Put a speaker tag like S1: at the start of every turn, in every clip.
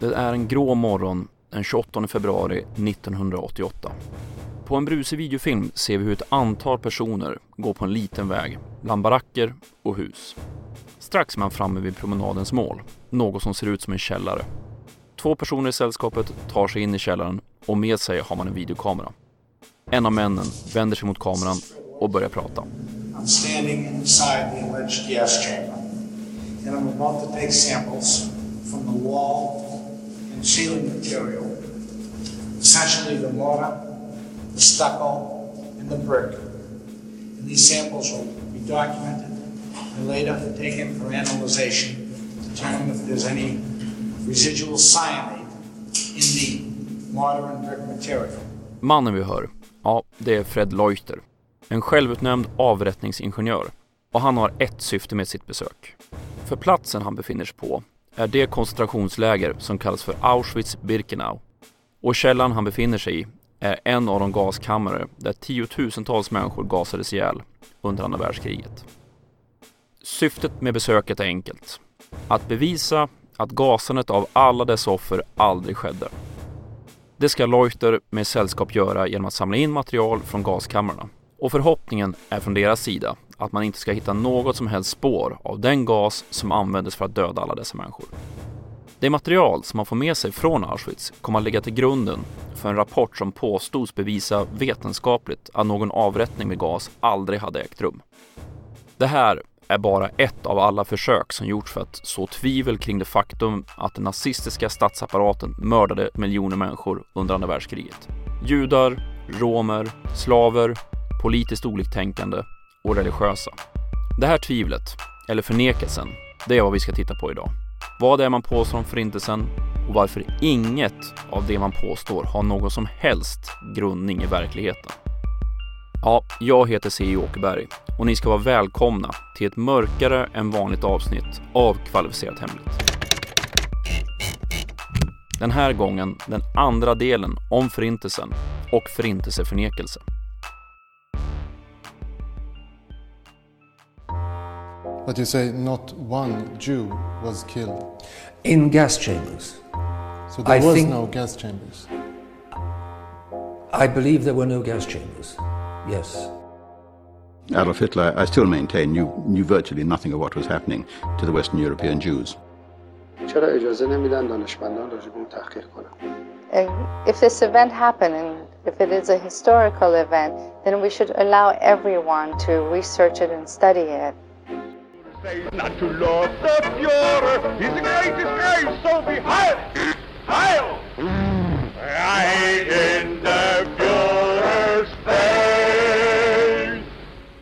S1: Det är en grå morgon den 28 februari 1988. På en brusig videofilm ser vi hur ett antal personer går på en liten väg bland baracker och hus. Strax är man framme vid promenadens mål, något som ser ut som en källare. Två personer i sällskapet tar sig in i källaren och med sig har man en videokamera. En av männen vänder sig mot kameran och börjar prata.
S2: I'm standing inside the alleged gas chamber, and I'm about to take samples from the wall and ceiling material, essentially the mortar, the stucco, and the brick. And these samples will be documented and later taken for analyzation to determine if there's any residual cyanide in the mortar and brick material.
S1: Mannen vi hör, ja, det är Fred Leuchter. En självutnämnd avrättningsingenjör. Och han har ett syfte med sitt besök. För platsen han befinner sig på är det koncentrationsläger som kallas för Auschwitz-Birkenau. Och källan han befinner sig i är en av de gaskammare där tiotusentals människor gasades ihjäl under andra världskriget. Syftet med besöket är enkelt. Att bevisa att gasandet av alla dess offer aldrig skedde. Det ska Leuchter med sällskap göra genom att samla in material från gaskamrarna. Och förhoppningen är från deras sida att man inte ska hitta något som helst spår av den gas som användes för att döda alla dessa människor. Det material som man får med sig från Auschwitz kommer att ligga till grunden för en rapport som påstods bevisa vetenskapligt att någon avrättning med gas aldrig hade ägt rum. Det här är bara ett av alla försök som gjorts för att så tvivel kring det faktum att den nazistiska statsapparaten mördade miljoner människor under andra världskriget. Judar, romer, slaver, politiskt oliktänkande och religiösa. Det här tvivlet, eller förnekelsen, det är vad vi ska titta på idag. Vad är man påstår om förintelsen och varför inget av det man påstår har någon som helst grundning i verkligheten. Ja, jag heter C. Åkerberg och ni ska vara välkomna till ett mörkare än vanligt avsnitt av Kvalificerat Hemligt. Den här gången den andra delen om Förintelsen och Förintelseförnekelse.
S3: But you say not one Jew was killed?
S4: In gas chambers.
S3: So there
S4: I
S3: was no gas chambers?
S4: I believe there were no gas chambers, yes.
S5: Adolf Hitler, I still maintain, knew, knew virtually nothing of what was happening to the Western European Jews.
S6: If this event happened, and if it is a historical event, then we should allow everyone to research it and study it.
S7: Not to love the He's the greatest so be heil! Heil! Right in the face!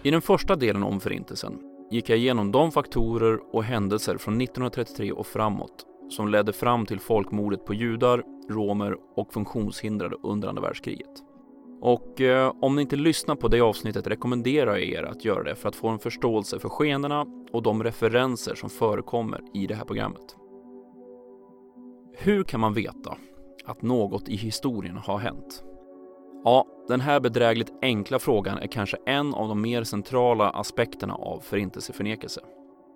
S1: I den första delen om Förintelsen gick jag igenom de faktorer och händelser från 1933 och framåt som ledde fram till folkmordet på judar, romer och funktionshindrade under andra världskriget. Och eh, om ni inte lyssnar på det avsnittet rekommenderar jag er att göra det för att få en förståelse för skenorna och de referenser som förekommer i det här programmet. Hur kan man veta att något i historien har hänt? Ja, den här bedrägligt enkla frågan är kanske en av de mer centrala aspekterna av förintelseförnekelse.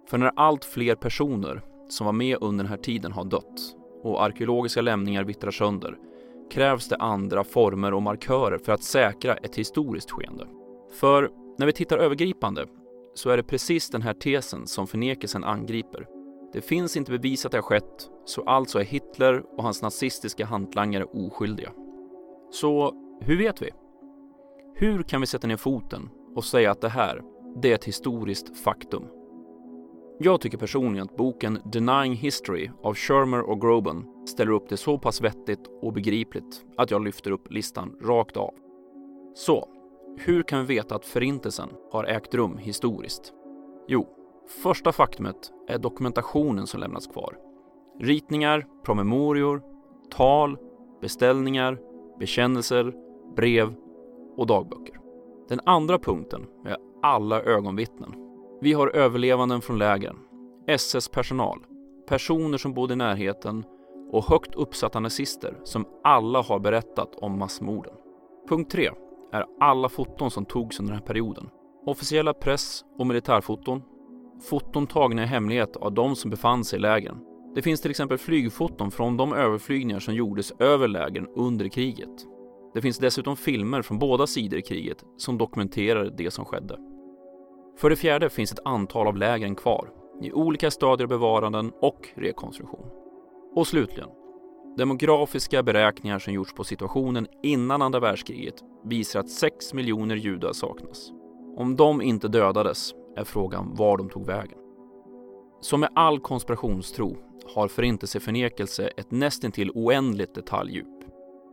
S1: För när allt fler personer som var med under den här tiden har dött och arkeologiska lämningar vittrar sönder krävs det andra former och markörer för att säkra ett historiskt skeende. För när vi tittar övergripande så är det precis den här tesen som förnekelsen angriper. Det finns inte bevis att det har skett, så alltså är Hitler och hans nazistiska hantlangare oskyldiga. Så hur vet vi? Hur kan vi sätta ner foten och säga att det här, det är ett historiskt faktum? Jag tycker personligen att boken Denying History av Shermer och Groban ställer upp det så pass vettigt och begripligt att jag lyfter upp listan rakt av. Så, hur kan vi veta att Förintelsen har ägt rum historiskt? Jo, första faktumet är dokumentationen som lämnats kvar. Ritningar, promemorior, tal, beställningar, bekännelser, brev och dagböcker. Den andra punkten är alla ögonvittnen. Vi har överlevanden från lägren, SS-personal, personer som bodde i närheten och högt uppsatta nazister som alla har berättat om massmorden. Punkt 3 är alla foton som togs under den här perioden. Officiella press och militärfoton, foton tagna i hemlighet av de som befann sig i lägren Det finns till exempel flygfoton från de överflygningar som gjordes över lägren under kriget. Det finns dessutom filmer från båda sidor i kriget som dokumenterar det som skedde. För det fjärde finns ett antal av lägren kvar i olika stadier av bevaranden och rekonstruktion. Och slutligen, demografiska beräkningar som gjorts på situationen innan andra världskriget visar att 6 miljoner judar saknas. Om de inte dödades är frågan var de tog vägen. Som med all konspirationstro har förintelseförnekelse ett nästintill oändligt detaljdjup.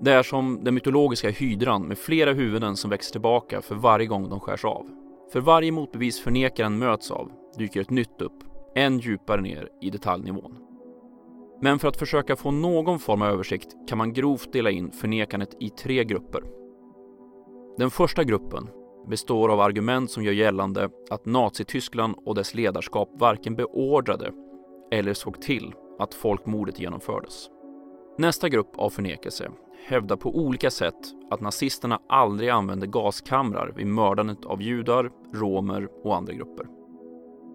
S1: Det är som den mytologiska hydran med flera huvuden som växer tillbaka för varje gång de skärs av. För varje motbevis förnekaren möts av dyker ett nytt upp, än djupare ner i detaljnivån. Men för att försöka få någon form av översikt kan man grovt dela in förnekandet i tre grupper. Den första gruppen består av argument som gör gällande att Nazityskland och dess ledarskap varken beordrade eller såg till att folkmordet genomfördes. Nästa grupp av förnekelse hävdar på olika sätt att nazisterna aldrig använde gaskamrar vid mördandet av judar, romer och andra grupper.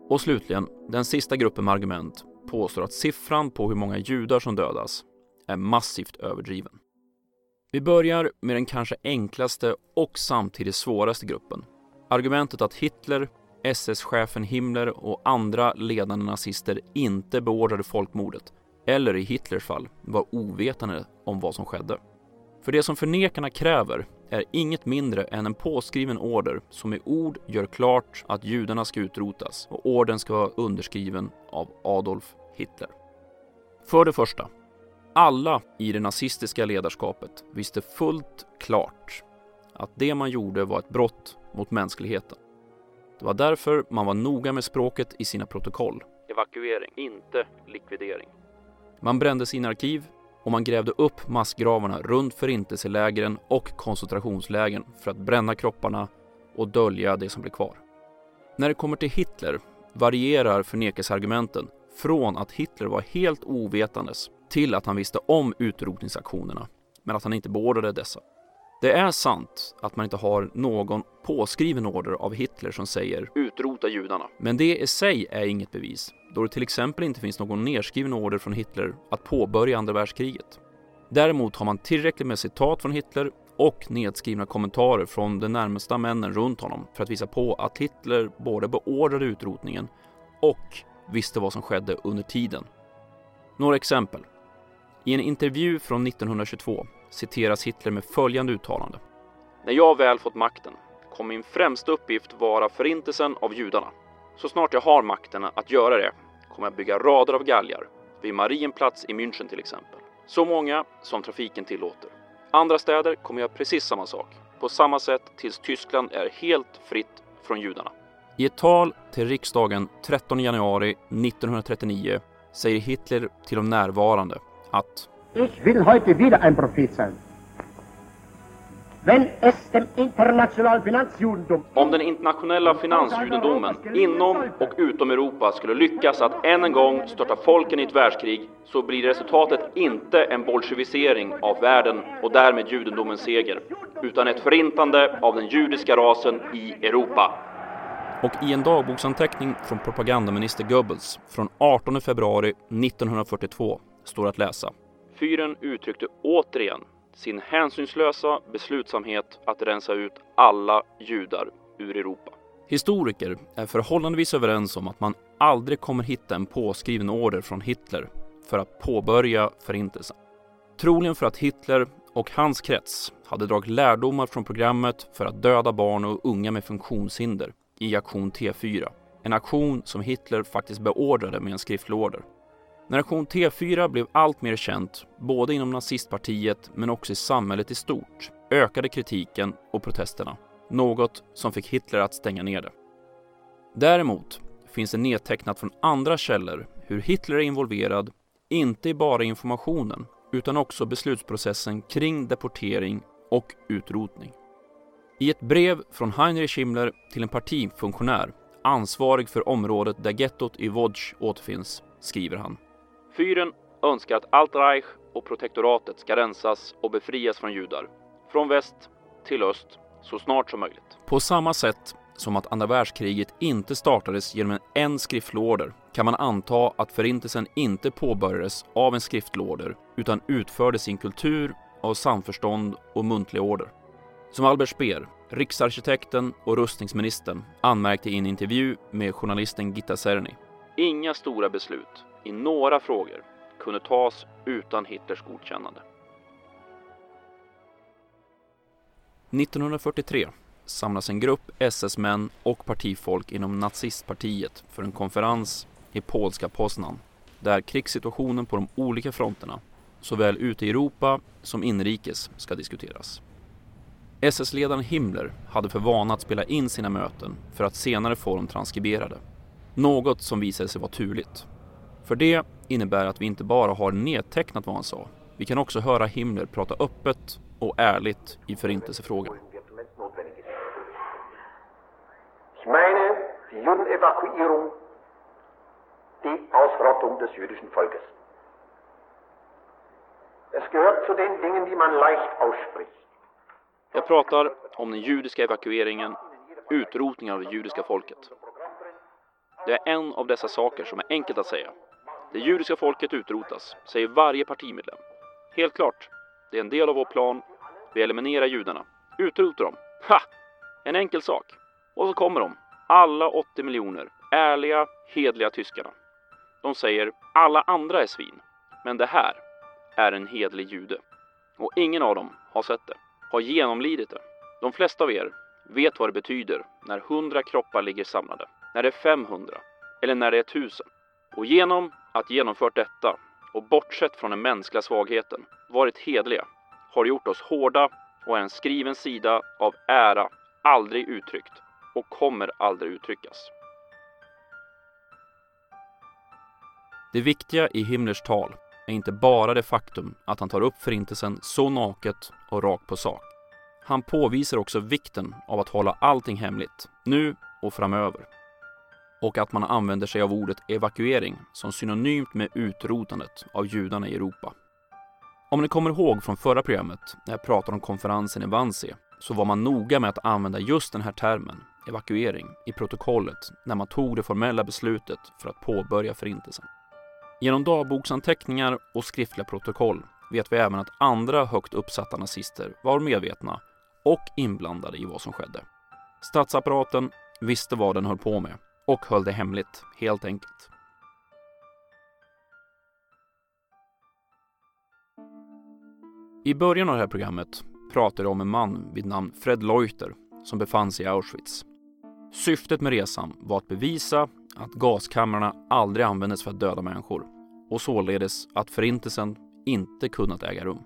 S1: Och slutligen, den sista gruppen med argument påstår att siffran på hur många judar som dödas är massivt överdriven. Vi börjar med den kanske enklaste och samtidigt svåraste gruppen. Argumentet att Hitler, SS-chefen Himmler och andra ledande nazister inte beordrade folkmordet, eller i Hitlers fall var ovetande om vad som skedde. För det som förnekarna kräver är inget mindre än en påskriven order som i ord gör klart att judarna ska utrotas och orden ska vara underskriven av Adolf Hitler. För det första, alla i det nazistiska ledarskapet visste fullt klart att det man gjorde var ett brott mot mänskligheten. Det var därför man var noga med språket i sina protokoll. Evakuering, inte likvidering. Man brände sina arkiv och man grävde upp massgravarna runt förintelselägren och koncentrationslägren för att bränna kropparna och dölja det som blev kvar. När det kommer till Hitler varierar förnekelseargumenten från att Hitler var helt ovetandes till att han visste om utrotningsaktionerna, men att han inte beordrade dessa. Det är sant att man inte har någon påskriven order av Hitler som säger utrota judarna. Men det i sig är inget bevis, då det till exempel inte finns någon nedskriven order från Hitler att påbörja andra världskriget. Däremot har man tillräckligt med citat från Hitler och nedskrivna kommentarer från de närmsta männen runt honom för att visa på att Hitler både beordrade utrotningen och visste vad som skedde under tiden. Några exempel. I en intervju från 1922 citeras Hitler med följande uttalande. När jag väl fått makten kommer min främsta uppgift vara förintelsen av judarna. Så snart jag har makten att göra det kommer jag bygga rader av galgar vid Marienplatz i München till exempel. Så många som trafiken tillåter. Andra städer kommer göra precis samma sak. På samma sätt tills Tyskland är helt fritt från judarna. I ett tal till riksdagen 13 januari 1939 säger Hitler till de närvarande att
S8: Ich will heute wieder ein Prophet sein. Wenn es dem internationalen Finanzjudendom
S1: Om den internationella finansjudendomen inom och utom Europa skulle lyckas att än en gång störta folken i ett världskrig så blir resultatet inte en bolsjevisering av världen och därmed judendomens seger, utan ett förintande av den judiska rasen i Europa. Och i en dagboksanteckning från propagandaminister Goebbels från 18 februari 1942 står att läsa. Fyren uttryckte återigen sin hänsynslösa beslutsamhet att rensa ut alla judar ur Europa. Historiker är förhållandevis överens om att man aldrig kommer hitta en påskriven order från Hitler för att påbörja förintelsen. Troligen för att Hitler och hans krets hade dragit lärdomar från programmet för att döda barn och unga med funktionshinder i aktion T4. En aktion som Hitler faktiskt beordrade med en skriftlig order. När aktion T4 blev allt mer känt, både inom nazistpartiet men också i samhället i stort, ökade kritiken och protesterna. Något som fick Hitler att stänga ner det. Däremot finns det nedtecknat från andra källor hur Hitler är involverad, inte bara i informationen, utan också beslutsprocessen kring deportering och utrotning. I ett brev från Heinrich Himmler till en partifunktionär ansvarig för området där gettot i Łódź återfinns skriver han Fyren önskar att allt Reich och protektoratet ska rensas och befrias från judar, från väst till öst, så snart som möjligt. På samma sätt som att andra världskriget inte startades genom en, order kan man anta att förintelsen inte påbörjades av en skriftlåder utan utfördes i en kultur av samförstånd och muntlig order. Som Albert Speer, riksarkitekten och rustningsministern anmärkte i en intervju med journalisten Gitta Serni. Inga stora beslut i några frågor kunde tas utan Hitlers godkännande. 1943 samlas en grupp SS-män och partifolk inom nazistpartiet för en konferens i polska Poznan där krigssituationen på de olika fronterna, såväl ute i Europa som inrikes, ska diskuteras. SS-ledaren Himmler hade för vana att spela in sina möten för att senare få dem transkriberade. Något som visade sig vara turligt. För det innebär att vi inte bara har nedtecknat vad han sa, vi kan också höra Himmler prata öppet och ärligt i förintelsefrågan.
S9: Ich meine die Judenevakuierung, die Ausrottung des jüdischen Volkes. Es gehört zu den Dingen, die man leicht ausspricht.
S1: Jag pratar om den judiska evakueringen, utrotningen av det judiska folket. Det är en av dessa saker som är enkelt att säga. Det judiska folket utrotas, säger varje partimedlem. Helt klart, det är en del av vår plan. Vi eliminerar judarna, utrotar dem. Ha! En enkel sak. Och så kommer de, alla 80 miljoner, ärliga, hedliga tyskarna. De säger alla andra är svin, men det här är en hedlig jude. Och ingen av dem har sett det, har genomlidit det. De flesta av er vet vad det betyder när 100 kroppar ligger samlade, när det är 500 eller när det är 1000. Och genom att genomfört detta och bortsett från den mänskliga svagheten, varit hedliga, har gjort oss hårda och är en skriven sida av ära, aldrig uttryckt och kommer aldrig uttryckas. Det viktiga i Himmlers tal är inte bara det faktum att han tar upp förintelsen så naket och rakt på sak. Han påvisar också vikten av att hålla allting hemligt, nu och framöver. Och att man använder sig av ordet evakuering som synonymt med utrotandet av judarna i Europa. Om ni kommer ihåg från förra programmet när jag pratade om konferensen i Wannsee så var man noga med att använda just den här termen, evakuering, i protokollet när man tog det formella beslutet för att påbörja förintelsen. Genom dagboksanteckningar och skriftliga protokoll vet vi även att andra högt uppsatta nazister var medvetna och inblandade i vad som skedde. Statsapparaten visste vad den höll på med och höll det hemligt, helt enkelt. I början av det här programmet pratade jag om en man vid namn Fred Leuter som befann sig i Auschwitz. Syftet med resan var att bevisa att gaskamrarna aldrig användes för att döda människor och således att förintelsen inte kunnat äga rum.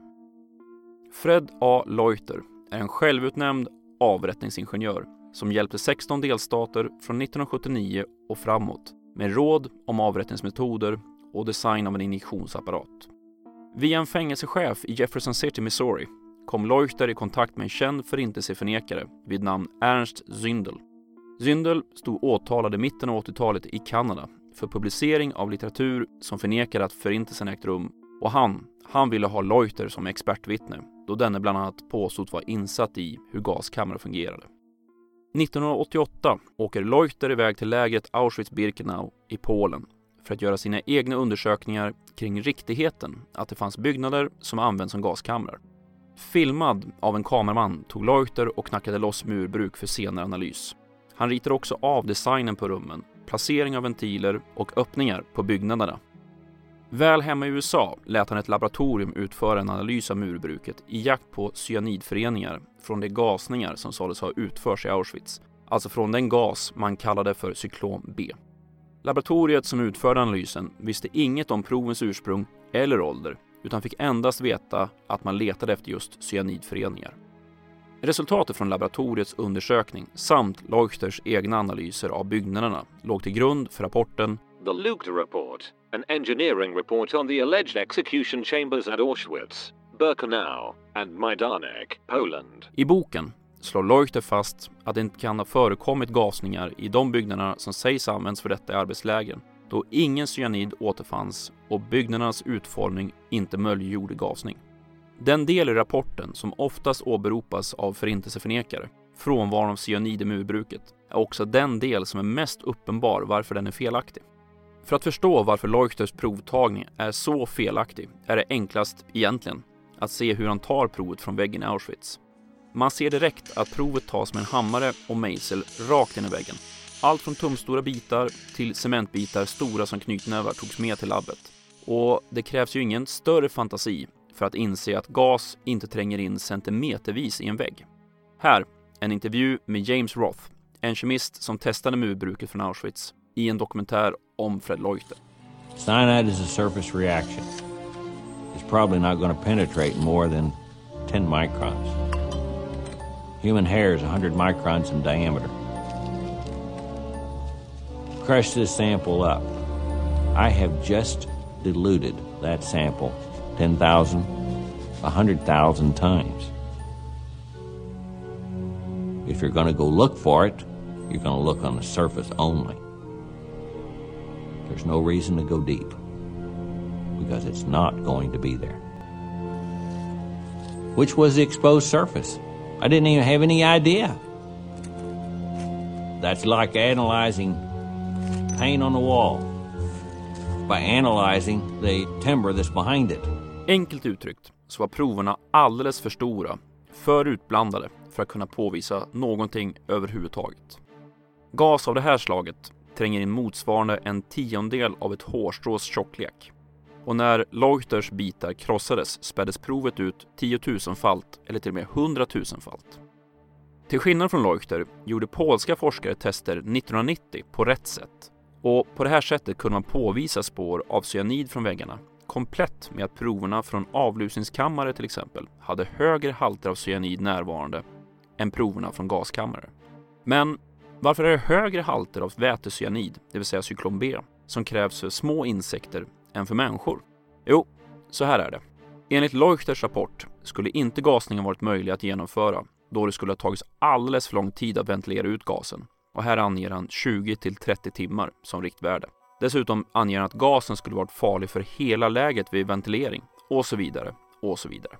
S1: Fred A. Leuter är en självutnämnd avrättningsingenjör som hjälpte 16 delstater från 1979 och framåt med råd om avrättningsmetoder och design av en injektionsapparat. Via en fängelsechef i Jefferson City, Missouri kom Leuchter i kontakt med en känd förintelseförnekare vid namn Ernst Zündel. Zündel stod åtalad i mitten av 80-talet i Kanada för publicering av litteratur som förnekade att förintelsen ägt rum och han, han ville ha Leuchter som expertvittne då denne bland annat påstods vara insatt i hur gaskamrar fungerade. 1988 åker Leuchter iväg till lägret Auschwitz-Birkenau i Polen för att göra sina egna undersökningar kring riktigheten att det fanns byggnader som används som gaskamrar. Filmad av en kameraman tog Leuchter och knackade loss murbruk för senare analys. Han ritade också av designen på rummen, placering av ventiler och öppningar på byggnaderna. Väl hemma i USA lät han ett laboratorium utföra en analys av murbruket i jakt på cyanidföreningar från de gasningar som sades ha utförts i Auschwitz, alltså från den gas man kallade för cyklon B. Laboratoriet som utförde analysen visste inget om provens ursprung eller ålder utan fick endast veta att man letade efter just cyanidföreningar. Resultatet från laboratoriets undersökning samt Leuchters egna analyser av byggnaderna låg till grund för rapporten
S10: The Leuchter Report, an engineering report on the alleged execution chambers at Auschwitz, Birkenau and Majdanek, Poland.
S1: I boken slår Leuchter fast att det inte kan ha förekommit gasningar i de byggnaderna som sägs använts för detta i arbetslägren, då ingen cyanid återfanns och byggnadernas utformning inte möjliggjorde gasning. Den del i rapporten som oftast åberopas av förintelseförnekare, frånvaron av cyanid i murbruket, är också den del som är mest uppenbar varför den är felaktig. För att förstå varför Leuchters provtagning är så felaktig är det enklast, egentligen, att se hur han tar provet från väggen i Auschwitz. Man ser direkt att provet tas med en hammare och mejsel rakt in i väggen. Allt från tumstora bitar till cementbitar stora som knytnävar togs med till labbet. Och det krävs ju ingen större fantasi för att inse att gas inte tränger in centimetervis i en vägg. Här, en intervju med James Roth, en kemist som testade murbruket från Auschwitz i en dokumentär om Fred Leuchter.
S11: Cyanide is a surface reaction. It's probably not going to penetrate more than 10 microns. Human hair is 100 microns in diameter. Crush this sample up. I have just diluted that sample 10,000, 100,000 times. If you're going to go look for it, you're going to look on the surface only. There's no reason to go deep because it's not going to be there. Which was the exposed surface? I didn't even have any idea. That's like analyzing paint on the wall by analyzing the timber that's behind it.
S1: Enkelt uttryckt så var proverna alldeles för stora, för utblandade för att kunna påvisa någonting överhuvudtaget. Gas av det här slaget tränger in motsvarande en tiondel av ett hårstrås tjocklek. Och när Leuters bitar krossades späddes provet ut tiotusenfalt eller till och med hundratusenfalt. Till skillnad från Leuchter gjorde polska forskare tester 1990 på rätt sätt. Och på det här sättet kunde man påvisa spår av cyanid från väggarna komplett med att proverna från avlusningskammare till exempel hade högre halter av cyanid närvarande än proverna från gaskammare. Men varför är det högre halter av vätecyanid, det vill säga cyklon B, som krävs för små insekter än för människor? Jo, så här är det. Enligt Leuchters rapport skulle inte gasningen varit möjlig att genomföra då det skulle ha tagits alldeles för lång tid att ventilera ut gasen. Och här anger han 20 till 30 timmar som riktvärde. Dessutom anger han att gasen skulle varit farlig för hela läget vid ventilering och så vidare och så vidare.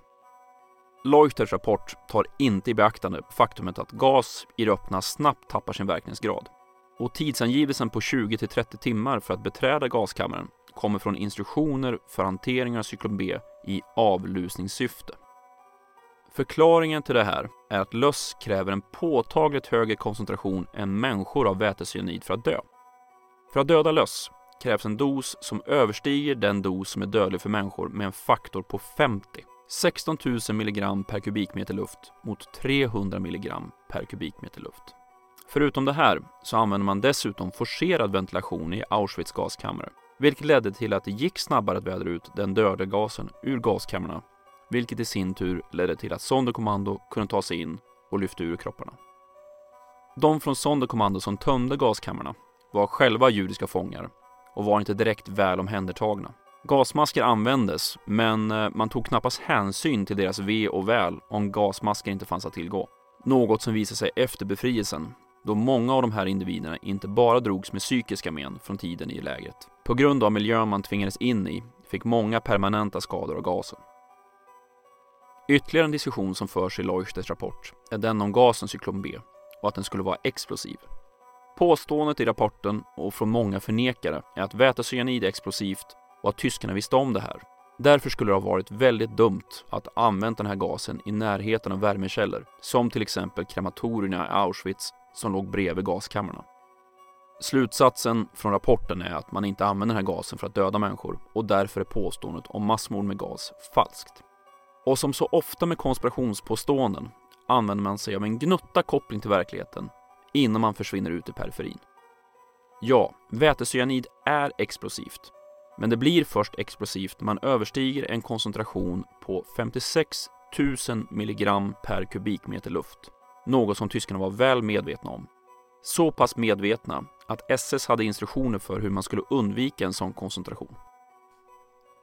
S1: Leuters rapport tar inte i beaktande faktumet att gas i det öppna snabbt tappar sin verkningsgrad. Och tidsangivelsen på 20 till 30 timmar för att beträda gaskammaren kommer från instruktioner för hantering av cyklon B i avlusningssyfte. Förklaringen till det här är att löss kräver en påtagligt högre koncentration än människor av vätecyanid för att dö. För att döda löss krävs en dos som överstiger den dos som är dödlig för människor med en faktor på 50. 16 000 mg per kubikmeter luft mot 300 mg per kubikmeter luft. Förutom det här så använder man dessutom forcerad ventilation i Auschwitz gaskammare, vilket ledde till att det gick snabbare att vädra ut den döda gasen ur gaskamrarna, vilket i sin tur ledde till att Sonderkommando kunde ta sig in och lyfta ur kropparna. De från Sonderkommando som tömde gaskamrarna var själva judiska fångar och var inte direkt väl omhändertagna. Gasmasker användes, men eh, man tog knappast hänsyn till deras ve och väl om gasmasker inte fanns att tillgå. Något som visade sig efter befrielsen, då många av de här individerna inte bara drogs med psykiska men från tiden i lägret. På grund av miljön man tvingades in i fick många permanenta skador av gasen. Ytterligare en diskussion som förs i Leuchters rapport är den om gasen cyklon B och att den skulle vara explosiv. Påståendet i rapporten och från många förnekare är att vätecyanid är explosivt och att tyskarna visste om det här. Därför skulle det ha varit väldigt dumt att använda den här gasen i närheten av värmekällor, som till exempel krematorierna i Auschwitz som låg bredvid gaskamrarna. Slutsatsen från rapporten är att man inte använder den här gasen för att döda människor och därför är påståendet om massmord med gas falskt. Och som så ofta med konspirationspåståenden använder man sig av en gnutta koppling till verkligheten innan man försvinner ut i periferin. Ja, vätecyanid är explosivt, men det blir först explosivt när man överstiger en koncentration på 56 000 milligram per kubikmeter luft. Något som tyskarna var väl medvetna om. Så pass medvetna att SS hade instruktioner för hur man skulle undvika en sån koncentration.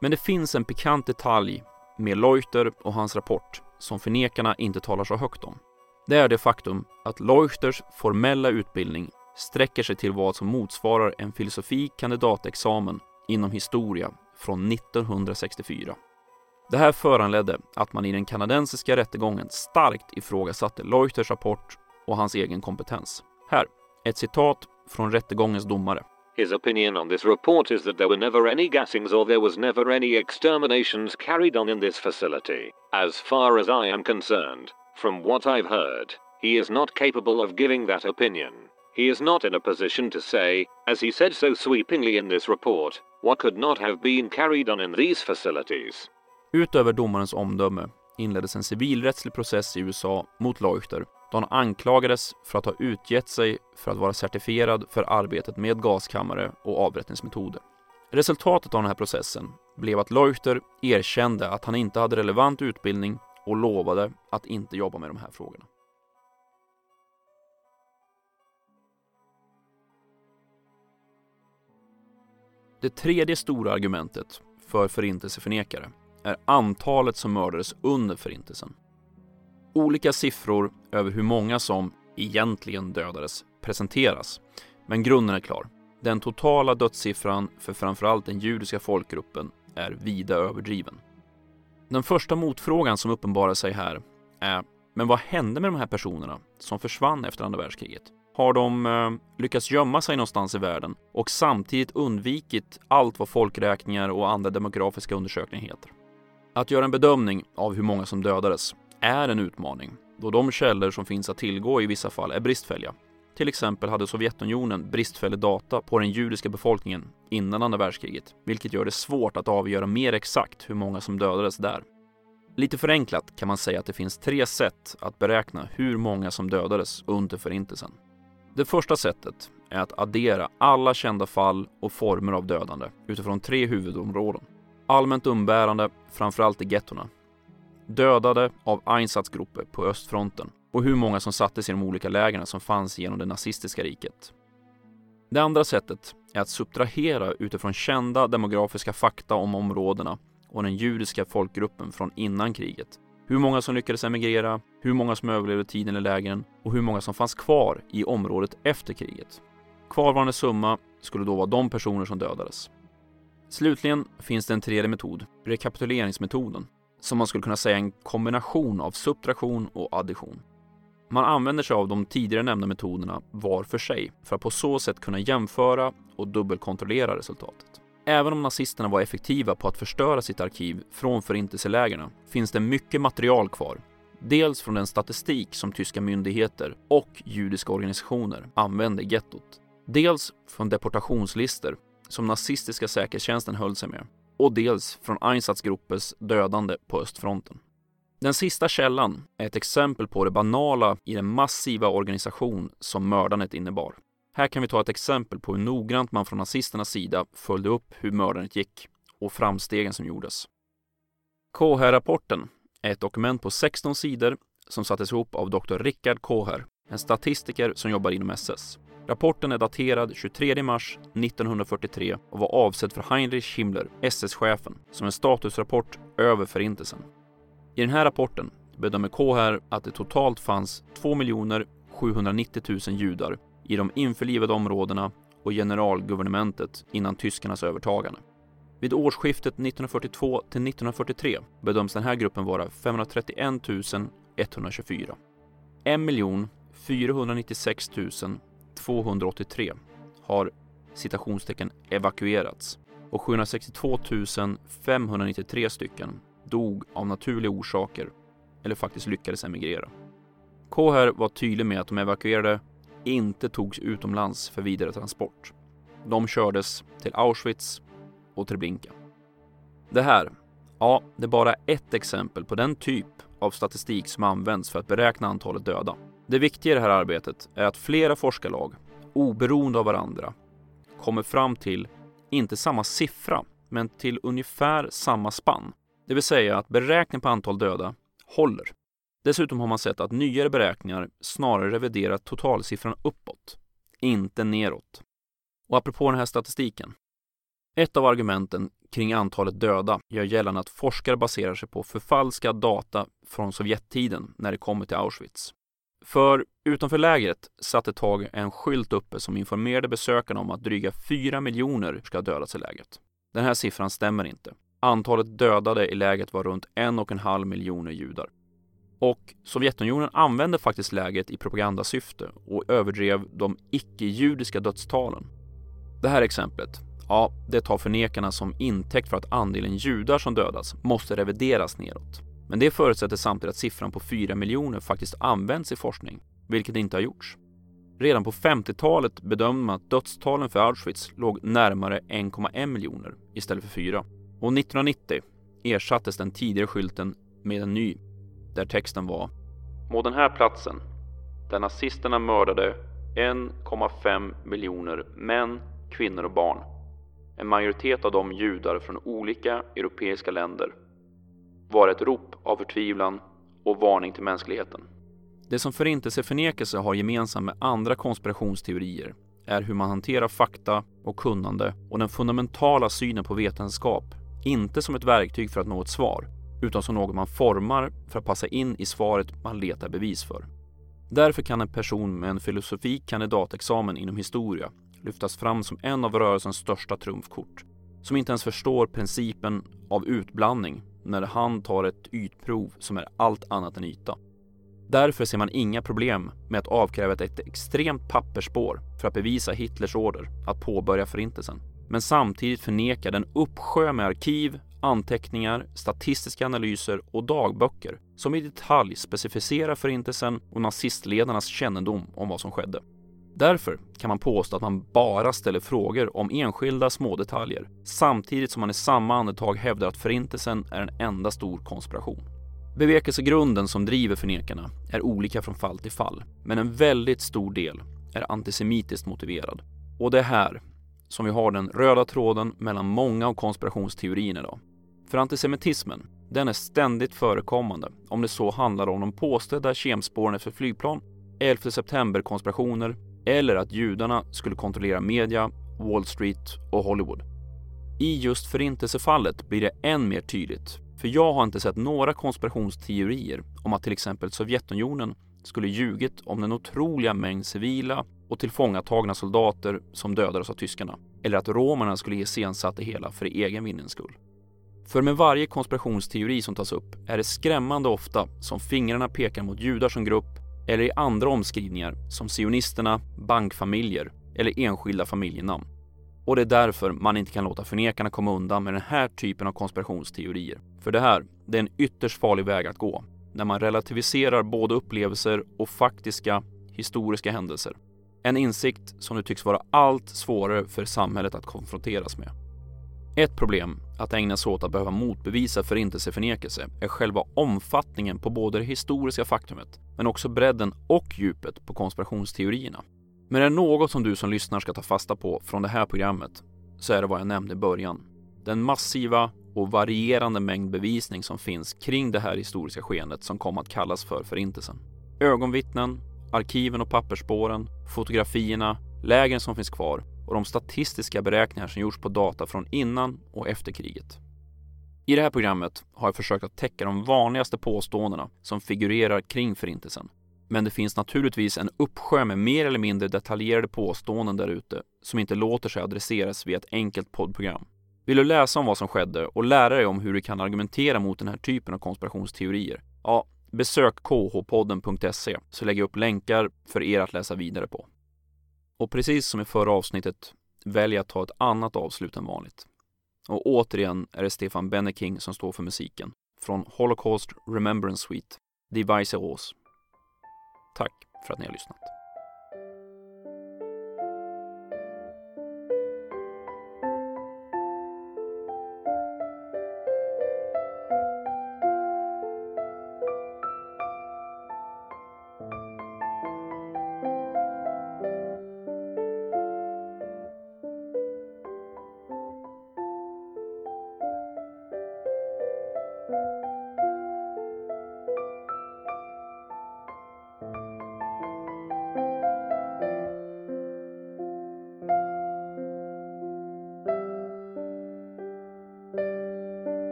S1: Men det finns en pikant detalj med Leuchter och hans rapport som förnekarna inte talar så högt om. Det är det faktum att Leuchters formella utbildning sträcker sig till vad som motsvarar en filosofie kandidatexamen inom historia från 1964. Det här föranledde att man i den kanadensiska rättegången starkt ifrågasatte Leuters rapport och hans egen kompetens. Här, ett citat från rättegångens domare.
S10: His opinion on this report is that there were never any gassings or there was never any exterminations carried on in this facility. As far as I am concerned, from what I've heard, he is not capable of giving that opinion. He is not in a position to say, as he said so sweepingly in this report, what could not have been carried on in these facilities.
S1: Utöver domarens omdöme inleddes en civilrättslig process i USA mot Leuchter då han anklagades för att ha utgett sig för att vara certifierad för arbetet med gaskammare och avrättningsmetoder. Resultatet av den här processen blev att Leuchter erkände att han inte hade relevant utbildning och lovade att inte jobba med de här frågorna. Det tredje stora argumentet för förintelseförnekare är antalet som mördades under förintelsen. Olika siffror över hur många som egentligen dödades presenteras, men grunden är klar. Den totala dödssiffran för framförallt den judiska folkgruppen är vida överdriven. Den första motfrågan som uppenbarar sig här är, men vad hände med de här personerna som försvann efter andra världskriget? Har de eh, lyckats gömma sig någonstans i världen och samtidigt undvikit allt vad folkräkningar och andra demografiska undersökningar heter? Att göra en bedömning av hur många som dödades är en utmaning då de källor som finns att tillgå i vissa fall är bristfälliga. Till exempel hade Sovjetunionen bristfällig data på den judiska befolkningen innan andra världskriget, vilket gör det svårt att avgöra mer exakt hur många som dödades där. Lite förenklat kan man säga att det finns tre sätt att beräkna hur många som dödades under Förintelsen. Det första sättet är att addera alla kända fall och former av dödande utifrån tre huvudområden. Allmänt umbärande, framförallt i gettorna. Dödade av Einsatzgruppe på östfronten och hur många som sattes i de olika lägren som fanns genom det nazistiska riket. Det andra sättet är att subtrahera utifrån kända demografiska fakta om områdena och den judiska folkgruppen från innan kriget. Hur många som lyckades emigrera, hur många som överlevde tiden i lägren och hur många som fanns kvar i området efter kriget. Kvarvarande summa skulle då vara de personer som dödades. Slutligen finns det en tredje metod, rekapituleringsmetoden, som man skulle kunna säga är en kombination av subtraktion och addition. Man använder sig av de tidigare nämnda metoderna var för sig för att på så sätt kunna jämföra och dubbelkontrollera resultatet. Även om nazisterna var effektiva på att förstöra sitt arkiv från förintelselägren finns det mycket material kvar. Dels från den statistik som tyska myndigheter och judiska organisationer använde i gettot. Dels från deportationslistor som nazistiska säkerhetstjänsten höll sig med och dels från Einsatzgruppes dödande på östfronten. Den sista källan är ett exempel på det banala i den massiva organisation som mördandet innebar. Här kan vi ta ett exempel på hur noggrant man från nazisternas sida följde upp hur mördandet gick och framstegen som gjordes. Koher-rapporten är ett dokument på 16 sidor som sattes ihop av Dr. Richard Koher, en statistiker som jobbar inom SS. Rapporten är daterad 23 mars 1943 och var avsedd för Heinrich Himmler, SS-chefen, som en statusrapport över Förintelsen. I den här rapporten bedömer Koher att det totalt fanns 2 790 000 judar i de införlivade områdena och generalguvernementet innan tyskarnas övertagande. Vid årsskiftet 1942 till 1943 bedöms den här gruppen vara 531 124. 1 496 283 har citationstecken evakuerats och 762 593 stycken dog av naturliga orsaker eller faktiskt lyckades emigrera. Koher var tydlig med att de evakuerade inte togs utomlands för vidare transport. De kördes till Auschwitz och Treblinka. Det här, ja, det är bara ett exempel på den typ av statistik som används för att beräkna antalet döda. Det viktiga i det här arbetet är att flera forskarlag, oberoende av varandra, kommer fram till, inte samma siffra, men till ungefär samma spann. Det vill säga att beräkningen på antal döda håller. Dessutom har man sett att nyare beräkningar snarare reviderat totalsiffran uppåt, inte neråt. Och apropå den här statistiken. Ett av argumenten kring antalet döda gör gällande att forskare baserar sig på förfalskad data från Sovjettiden när det kommer till Auschwitz. För utanför lägret satt ett tag en skylt uppe som informerade besökarna om att dryga 4 miljoner ska ha dödats i lägret. Den här siffran stämmer inte. Antalet dödade i lägret var runt en och en halv miljoner judar. Och Sovjetunionen använde faktiskt lägret i propagandasyfte och överdrev de icke-judiska dödstalen. Det här exemplet, ja, det tar förnekarna som intäkt för att andelen judar som dödas måste revideras nedåt. Men det förutsätter samtidigt att siffran på 4 miljoner faktiskt används i forskning, vilket inte har gjorts. Redan på 50-talet bedömde man att dödstalen för Auschwitz låg närmare 1,1 miljoner istället för 4. Och 1990 ersattes den tidigare skylten med en ny, där texten var Må den här platsen, där nazisterna mördade 1,5 miljoner män, kvinnor och barn, en majoritet av dem judar från olika europeiska länder, var ett rop av förtvivlan och varning till mänskligheten. Det som förintelseförnekelse har gemensamt med andra konspirationsteorier är hur man hanterar fakta och kunnande och den fundamentala synen på vetenskap, inte som ett verktyg för att nå ett svar, utan som något man formar för att passa in i svaret man letar bevis för. Därför kan en person med en filosofi kandidatexamen inom historia lyftas fram som en av rörelsens största trumfkort, som inte ens förstår principen av utblandning när han tar ett ytprov som är allt annat än yta. Därför ser man inga problem med att avkräva ett extremt pappersspår för att bevisa Hitlers order att påbörja förintelsen. Men samtidigt förneka den uppsjö med arkiv, anteckningar, statistiska analyser och dagböcker som i detalj specificerar förintelsen och nazistledarnas kännedom om vad som skedde. Därför kan man påstå att man bara ställer frågor om enskilda smådetaljer samtidigt som man i samma andetag hävdar att förintelsen är en enda stor konspiration. Bevekelsegrunden som driver förnekarna är olika från fall till fall, men en väldigt stor del är antisemitiskt motiverad. Och det är här som vi har den röda tråden mellan många av konspirationsteorierna idag. För antisemitismen, den är ständigt förekommande om det så handlar om de påstådda kemspåren efter flygplan, 11 september-konspirationer eller att judarna skulle kontrollera media, Wall Street och Hollywood. I just förintelsefallet blir det än mer tydligt för jag har inte sett några konspirationsteorier om att till exempel Sovjetunionen skulle ljugit om den otroliga mängd civila och tillfångatagna soldater som dödades av tyskarna. Eller att romarna skulle iscensatt det hela för egen vinnings skull. För med varje konspirationsteori som tas upp är det skrämmande ofta som fingrarna pekar mot judar som grupp eller i andra omskrivningar som sionisterna, bankfamiljer eller enskilda familjenamn. Och det är därför man inte kan låta förnekarna komma undan med den här typen av konspirationsteorier. För det här, det är en ytterst farlig väg att gå. När man relativiserar både upplevelser och faktiska historiska händelser. En insikt som nu tycks vara allt svårare för samhället att konfronteras med. Ett problem att ägna sig åt att behöva motbevisa förintelseförnekelse är själva omfattningen på både det historiska faktumet men också bredden och djupet på konspirationsteorierna. Men är det något som du som lyssnar ska ta fasta på från det här programmet så är det vad jag nämnde i början. Den massiva och varierande mängd bevisning som finns kring det här historiska skeendet som kom att kallas för Förintelsen. Ögonvittnen, arkiven och pappersspåren, fotografierna, lägren som finns kvar och de statistiska beräkningar som gjorts på data från innan och efter kriget. I det här programmet har jag försökt att täcka de vanligaste påståendena som figurerar kring Förintelsen men det finns naturligtvis en uppsjö med mer eller mindre detaljerade påståenden där ute som inte låter sig adresseras via ett enkelt poddprogram. Vill du läsa om vad som skedde och lära dig om hur du kan argumentera mot den här typen av konspirationsteorier? Ja, besök khpodden.se så lägger jag upp länkar för er att läsa vidare på. Och precis som i förra avsnittet väljer jag att ta ett annat avslut än vanligt. Och återigen är det Stefan Benneking som står för musiken från Holocaust Remembrance Suite, Device Rose Tack för att ni har lyssnat.